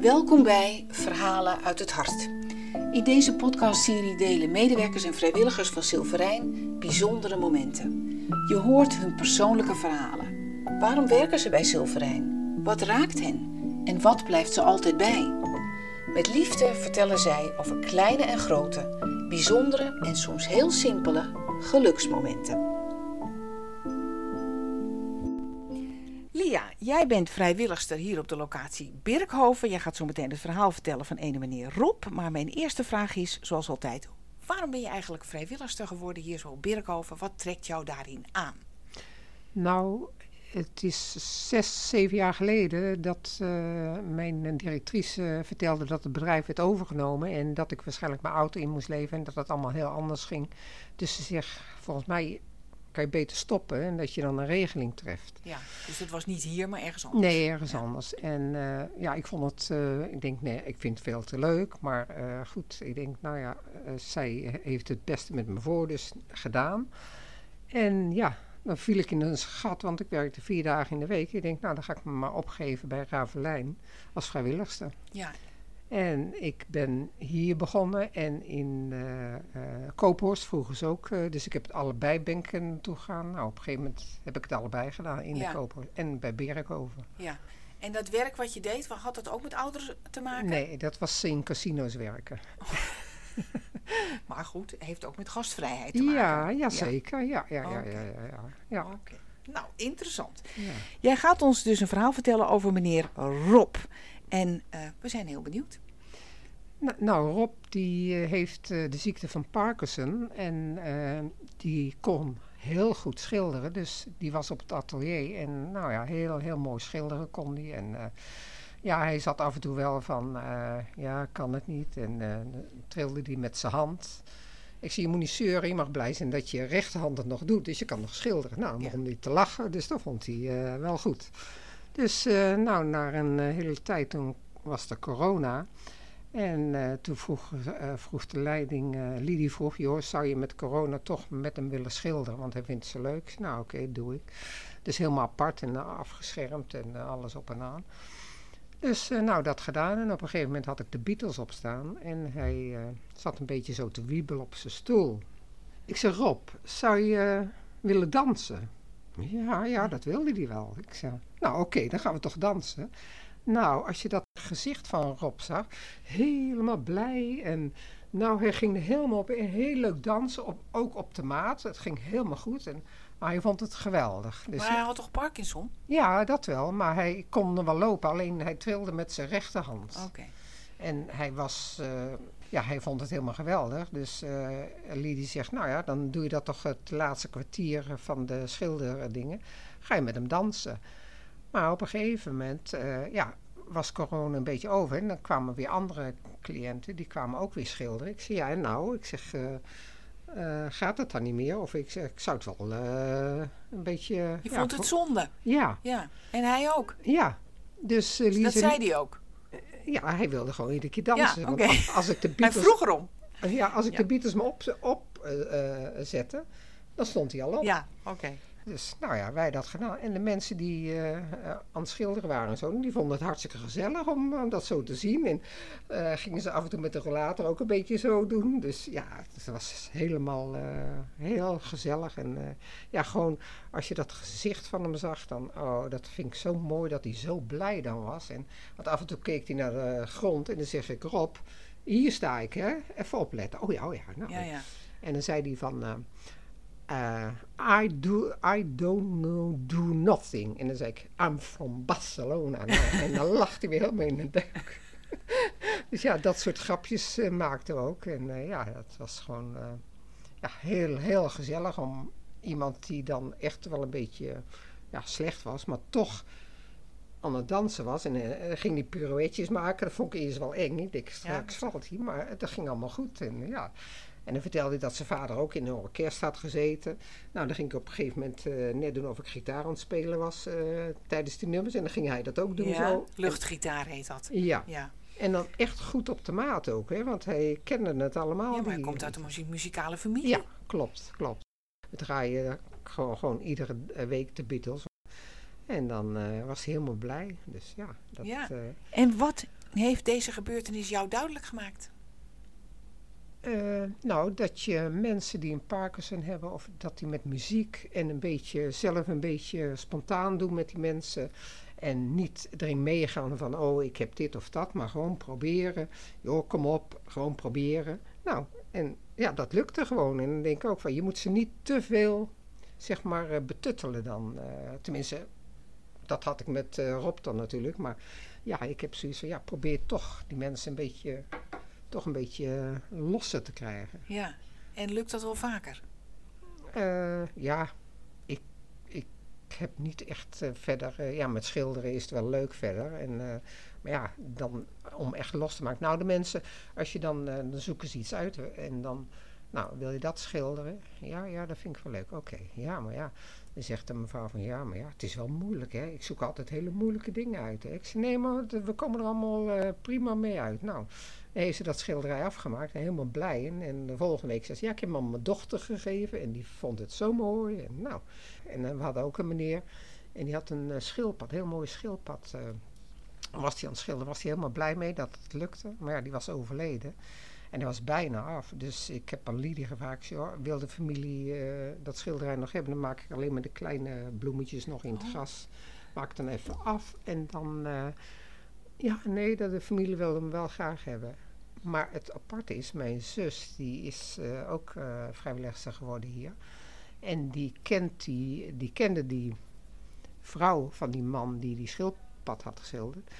Welkom bij Verhalen uit het Hart. In deze podcastserie delen medewerkers en vrijwilligers van Silverijn bijzondere momenten. Je hoort hun persoonlijke verhalen. Waarom werken ze bij Silverijn? Wat raakt hen? En wat blijft ze altijd bij? Met liefde vertellen zij over kleine en grote, bijzondere en soms heel simpele geluksmomenten. Lia, jij bent vrijwilligster hier op de locatie Birkhoven. Jij gaat zo meteen het verhaal vertellen van ene meneer Rob. Maar mijn eerste vraag is, zoals altijd, waarom ben je eigenlijk vrijwilligster geworden hier zo op Birkhoven? Wat trekt jou daarin aan? Nou, het is zes, zeven jaar geleden dat uh, mijn directrice vertelde dat het bedrijf werd overgenomen en dat ik waarschijnlijk mijn auto in moest leven en dat het allemaal heel anders ging. Dus ze zegt, volgens mij kan je beter stoppen en dat je dan een regeling treft. Ja, dus het was niet hier, maar ergens anders. Nee, ergens anders. En uh, ja, ik vond het, uh, ik denk, nee, ik vind het veel te leuk, maar uh, goed, ik denk, nou ja, zij heeft het beste met me voor, dus gedaan. En ja, dan viel ik in een gat, want ik werkte vier dagen in de week. Ik denk, nou, dan ga ik me maar opgeven bij Ravelijn als vrijwilligster. Ja. En ik ben hier begonnen en in uh, uh, Koophorst vroeger ze ook. Uh, dus ik heb het allebei ben ik naartoe gegaan. Nou, op een gegeven moment heb ik het allebei gedaan in Ja. de Koophorst en bij Berkhoven. ja. En dat werk wat je deed, had dat ook met ouderen te maken? Nee, dat was in casino's werken. Maar goed, heeft ook met gastvrijheid te maken. Ja, ja, zeker. Ja, ja, ja, ja, ja, ja. Nou, interessant. ja. Jij gaat ons dus een verhaal vertellen over meneer Rob. En eh, we zijn heel benieuwd. Nou, nou, Rob die eh, heeft eh, de ziekte van Parkinson en die kon heel goed schilderen. Dus die was op het atelier en nou ja, heel, heel mooi schilderen kon hij. En ja, hij zat af en toe wel van, ja, kan het niet. En dan trilde hij met zijn hand. Ik zie, je moet niet zeuren, je mag blij zijn dat je rechterhand het nog doet. Dus je kan nog schilderen. Nou, dan Ja. begon hij te lachen, dus dat vond hij wel goed. Dus eh, nou, na een eh, hele tijd toen was er corona. En eh, toen vroeg, vroeg de leiding, Lidie vroeg, joh, zou je met corona toch met hem willen schilderen? Want hij vindt zo leuk. Nou oké, doe ik. Dus helemaal apart en afgeschermd en alles op en aan. Dus nou, dat gedaan. En op een gegeven moment had ik de Beatles op staan. En hij zat een beetje zo te wiebelen op zijn stoel. Ik zei, Rob, zou je willen dansen? Ja, ja, dat wilde hij wel. Ik zei, nou oké, dan gaan we toch dansen. Nou, als je dat gezicht van Rob zag, helemaal blij en nou, hij ging helemaal op in, heel leuk dansen, op, ook op de maat. Het ging helemaal goed, en, maar hij vond het geweldig. Dus, maar hij had toch Parkinson? ja, dat wel, maar hij kon er wel lopen, alleen hij trilde met zijn rechterhand. Oké. En hij was, eh, ja, hij vond het helemaal geweldig. Dus eh Lidie zegt, nou ja, dan doe je dat toch het laatste kwartier van de schilderdingen. Ga je met hem dansen. Maar op een gegeven moment, eh, ja, was corona een beetje over. En dan kwamen weer andere cliënten, die kwamen ook weer schilderen. Ik zei, ja, en nou? Ik zeg, gaat het dan niet meer? Of ik zeg, ik zou het wel een beetje... Je ja, vond het zonde. Ja, Ja. En hij ook. ja. Dus, Dus dat zei hij ook. Ja, hij wilde gewoon iedere keer dansen. Ja, Want oké. als, als ik de Hij Beatles... vroeg erom. Ja, als ik Ja. de Beatles me op, op eh, eh, zette, dan stond hij al op. Ja, oké. Dus nou ja, wij dat gedaan. En de mensen die eh, eh, aan het schilderen waren en zo, die vonden het hartstikke gezellig om, om dat zo te zien. En eh, gingen ze af en toe met de rollator ook een beetje zo doen. Dus ja, het was helemaal heel gezellig. En ja, gewoon als je dat gezicht van hem zag, dan, oh, dat vind ik zo mooi dat hij zo blij dan was. En, want af en toe keek hij naar de grond en dan zeg ik, Rob, hier sta ik, hè? Even opletten. Oh ja, oh ja. Nou, Ja, ja. en dan zei hij van... eh, I, do, I don't know, do nothing. En dan zei ik, I'm from Barcelona. Nou, en dan lacht hij weer helemaal in de duik. dus ja, dat soort grapjes eh, maakten we ook. En eh, ja, dat was gewoon ja, heel, heel gezellig om iemand die dan echt wel een beetje ja, slecht was, maar toch aan het dansen was. En ging die pirouetjes maken. Dat vond ik eerst wel eng. Ik denk, straks valt hij. Maar het ging allemaal goed. En ja... En dan vertelde hij dat zijn vader ook in een orkest had gezeten. Nou, dan ging ik op een gegeven moment eh, net doen of ik gitaar aan het spelen was eh, tijdens die nummers. En dan ging hij dat ook doen ja. zo. Luchtgitaar heet dat. Ja, Ja. en dan echt goed op de maat ook, hè, want hij kende het allemaal. ja, maar hij komt uit een muzikale familie. Ja, klopt, klopt. We draaien gewoon, gewoon iedere eh, week de Beatles. En dan was hij helemaal blij. Dus ja, dat, Ja. En wat heeft deze gebeurtenis jou duidelijk gemaakt? Eh, nou, dat je mensen die een Parkinson hebben, of dat die met muziek en een beetje zelf een beetje spontaan doen met die mensen. En niet erin meegaan van, oh, ik heb dit of dat, maar gewoon proberen. Joh, kom op, gewoon proberen. Nou, en ja, dat lukte gewoon. En dan denk ik ook van, je moet ze niet te veel, zeg maar, eh, betuttelen dan. Eh, tenminste, dat had ik met eh, Rob dan natuurlijk. Maar ja, ik heb zoiets van, ja, probeer toch die mensen een beetje toch een beetje eh, losser te krijgen. Ja. En lukt dat wel vaker? Eh, ja, ik, ik heb niet echt eh, verder... ja, met schilderen is het wel leuk verder. En, maar ja, dan om echt los te maken. Nou, de mensen, als je dan... dan zoeken ze iets uit en dan... Nou, wil je dat schilderen? Ja, ja, dat vind ik wel leuk. Oké, ja, maar ja. Dan zegt de mevrouw van, ja, maar ja, het is wel moeilijk, hè. Ik zoek altijd hele moeilijke dingen uit. Hè. Ik zeg, nee, maar we komen er allemaal prima mee uit. Nou, heeft ze dat schilderij afgemaakt en helemaal blij. En, en de volgende week zei ze, ja, ik heb hem aan mijn dochter gegeven. En die vond het zo mooi. En nou, en eh, we hadden ook een meneer. En die had een eh, schildpad, een heel mooi schildpad. eh, was hij aan het schilderen, was hij helemaal blij mee dat het lukte. Maar ja, die was overleden. En hij was bijna af. Dus ik heb aan Lidie gevraagd, ik zei, "Oh, wil de familie dat schilderij nog hebben? Dan maak ik alleen maar de kleine bloemetjes nog in het Oh. gras. Maak het dan even af. En dan, ja, nee, dat de familie wil hem wel graag hebben. Maar het aparte is, mijn zus, die is eh, ook eh vrijwilligster geworden hier. En die, kent die, die kende die vrouw van die man die die schildpad had geschilderd.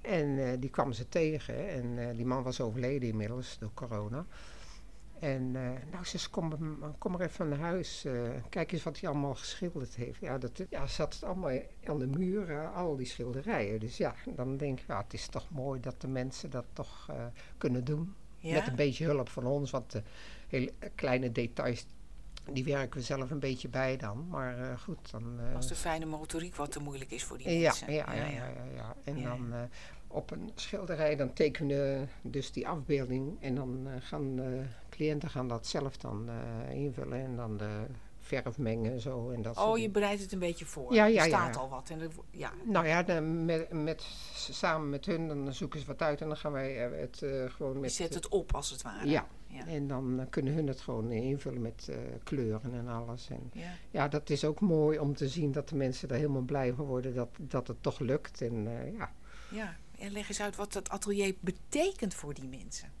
En eh, die kwam ze tegen. En die man was overleden inmiddels door corona. En eh, nou, ze kom, kom maar even naar huis. eh, kijk eens wat hij allemaal geschilderd heeft. Ja, dat ja, zat het allemaal aan de muur, eh, al die schilderijen. Dus ja, dan denk ik, ja, het is toch mooi dat de mensen dat toch eh, kunnen doen. Ja. Met een beetje hulp van ons, want de hele kleine details, die werken we zelf een beetje bij dan. Maar eh, goed, dan... eh, Als de fijne motoriek wat te moeilijk is voor die ja, mensen. ja, ja, ja, ja, ja. En dan op een schilderij, dan tekenen we dus die afbeelding. En dan eh, gaan de cliënten gaan dat zelf dan eh, invullen. En dan de verf mengen en zo. En dat Oh, je bereidt het een beetje voor. Ja, ja, er ja. staat al wat. En er ja. Nou ja, dan met, met, samen met hun, dan zoeken ze wat uit. En dan gaan wij eh, het eh, gewoon Je met... zet het op als het ware. ja, Ja. en dan eh, kunnen hun het gewoon invullen met eh, kleuren en alles. En Ja. ja, dat is ook mooi om te zien dat de mensen er helemaal blij van worden dat, dat het toch lukt. En eh, ja, ja. En leg eens uit wat dat atelier betekent voor die mensen.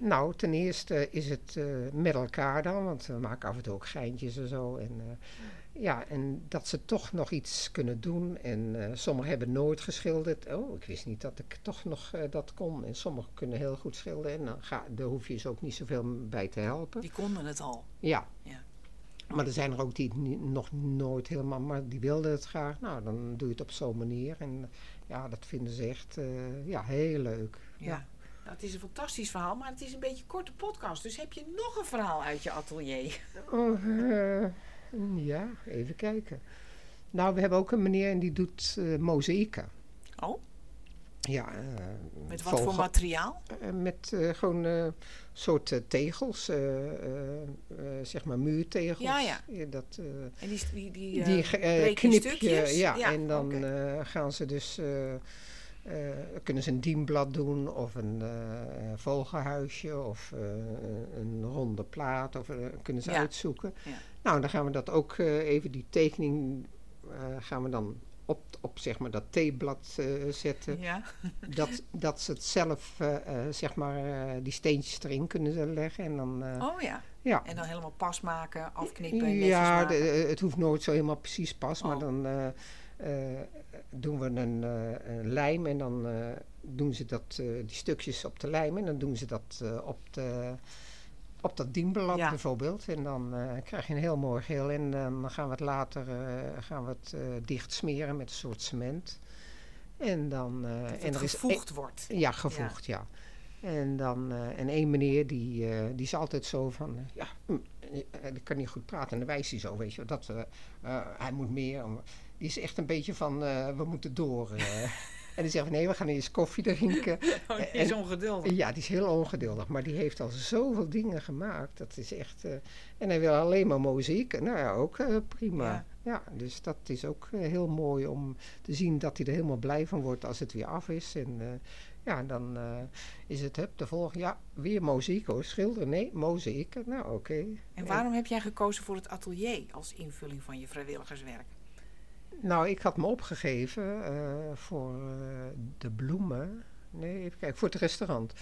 Nou, ten eerste is het eh, met elkaar dan, want we maken af en toe ook geintjes en zo. En, eh, ja, en dat ze toch nog iets kunnen doen. En eh, sommigen hebben nooit geschilderd. Oh, ik wist niet dat ik toch nog dat kon. En sommigen kunnen heel goed schilderen. En dan ga, daar hoef je dus ook niet zoveel bij te helpen. Die konden het al. Ja. Ja. Maar er zijn er ook die nog nooit helemaal, maar die wilden het graag. Nou, dan doe je het op zo'n manier. En ja, dat vinden ze echt eh, ja, heel leuk. Ja. Nou, het is een fantastisch verhaal, maar het is een beetje een korte podcast. Dus heb je nog een verhaal uit je atelier? Oh, eh, ja, even kijken. Nou, we hebben ook een meneer en die doet eh mozaïeken. Oh, Ja, eh, met wat voor materiaal? eh, met eh, gewoon soort eh, tegels, eh, eh, eh, zeg maar muurtegels. Ja, ja. dat, eh, En die, die, die, die eh, eh, knip je, ja, Ja, en dan eh, gaan ze dus, eh, eh, kunnen ze een dienblad doen of een eh, vogelhuisje of eh, een ronde plaat of eh, kunnen ze Ja. uitzoeken. Ja. Nou, dan gaan we dat ook eh, even die tekening eh, gaan we dan op, op zeg maar dat theeblad eh, zetten. Ja. dat, dat ze het zelf, eh, eh, zeg maar, die steentjes erin kunnen leggen en dan, Oh ja. ja. En dan helemaal pas maken, afknippen, Ja, maken. de- het hoeft nooit zo helemaal precies pas, maar Oh. dan doen we een, een lijm en dan doen ze dat, die stukjes op de lijm en dan doen ze dat op, de, op dat dienblad Ja. bijvoorbeeld. En dan eh, krijg je een heel mooi geel en dan gaan we het later eh, gaan we het, eh, dicht smeren met een soort cement. En dan... dat en het er is gevoegd wordt. ja, gevoegd, ja. En dan, en één meneer die, die is altijd zo van, ja, hm, die kan niet goed praten. En dan wijst hij zo, weet je, dat hij moet meer. Die is echt een beetje van, we moeten door. En die zegt van, nee, we gaan eerst koffie drinken. Oh, die is ongeduldig. Ja, die is heel ongeduldig. Maar die heeft al zoveel dingen gemaakt. Dat is echt... eh, en hij wil alleen maar muziek. Nou ja, ook eh, prima. Ja. Ja. dus dat is ook eh, heel mooi om te zien dat hij er helemaal blij van wordt als het weer af is. En ja, dan is het hup, de volgende... Ja, weer muziek hoor. Schilderen? Nee, muziek. Nou, oké. En waarom heb jij gekozen voor het atelier als invulling van je vrijwilligerswerk? Nou, ik had me opgegeven eh, voor eh, de bloemen. Nee, even kijken, voor het restaurant.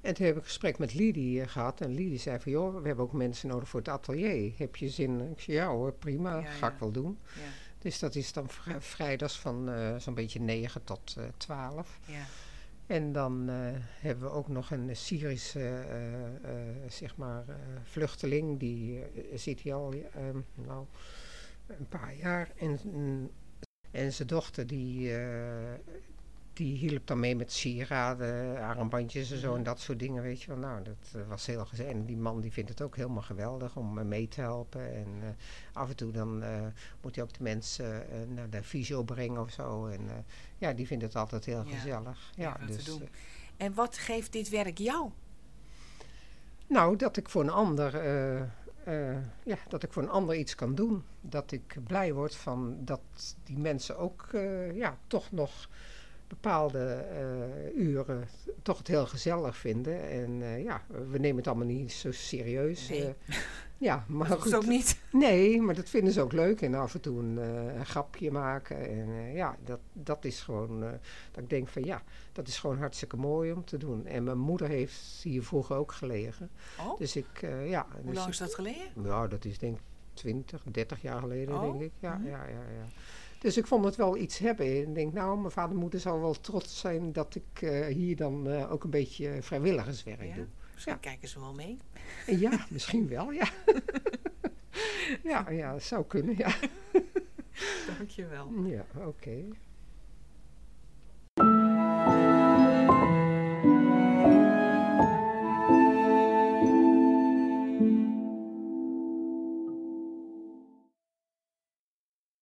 En toen heb ik een gesprek met Lidie eh, gehad. En Lidie zei van, joh, we hebben ook mensen nodig voor het atelier. Heb je zin? Ik zei, ja hoor, prima, Ja, ga ja. ik wel doen. Ja, Dus dat is dan vri- vrijdags van zo'n beetje 9 tot eh 12. ja. En dan hebben we ook nog een Syrische zeg maar, vluchteling. Die zit hier al nou, een paar jaar. En, en zijn dochter die, eh, die hielp dan mee met sieraden, armbandjes en zo Mhm. en dat soort dingen. Weet je wel. Nou, dat eh, was heel gezellig. En die man die vindt het ook helemaal geweldig om mee te helpen. En eh, af en toe dan moet hij ook de mensen naar de fysio brengen of zo. En ja, die vindt het altijd heel Ja, gezellig. ja, Ja, dus, En wat geeft dit werk jou? nou, dat ik voor een ander, eh, ja, dat ik voor een ander iets kan doen. Dat ik blij word van dat die mensen ook, eh, ja, toch nog bepaalde eh, uren toch het heel gezellig vinden. En ja, we nemen het allemaal niet zo serieus. Nee. ja, maar Dat goed. ook niet. Nee, maar dat vinden ze ook leuk. En af en toe een, eh, een grapje maken. En eh, ja, dat, dat is gewoon... eh, dat ik denk van ja, dat is gewoon hartstikke mooi om te doen. En mijn moeder heeft hier vroeger ook gelegen. Oh, Dus ik, ja... hoe dus lang is dat geleden? Ja, dat is denk ik 20, 30 jaar geleden, Oh, denk ik. Ja, mhm. ja, ja, ja. Dus ik vond het wel iets hebben. En ik denk, nou, mijn vader en moeder zal wel trots zijn dat ik eh, hier dan eh, ook een beetje vrijwilligerswerk Ja. doe. Misschien Ja. kijken ze wel mee. Ja, misschien wel, ja. ja, ja, dat zou kunnen, ja. Dankjewel. Ja, oké.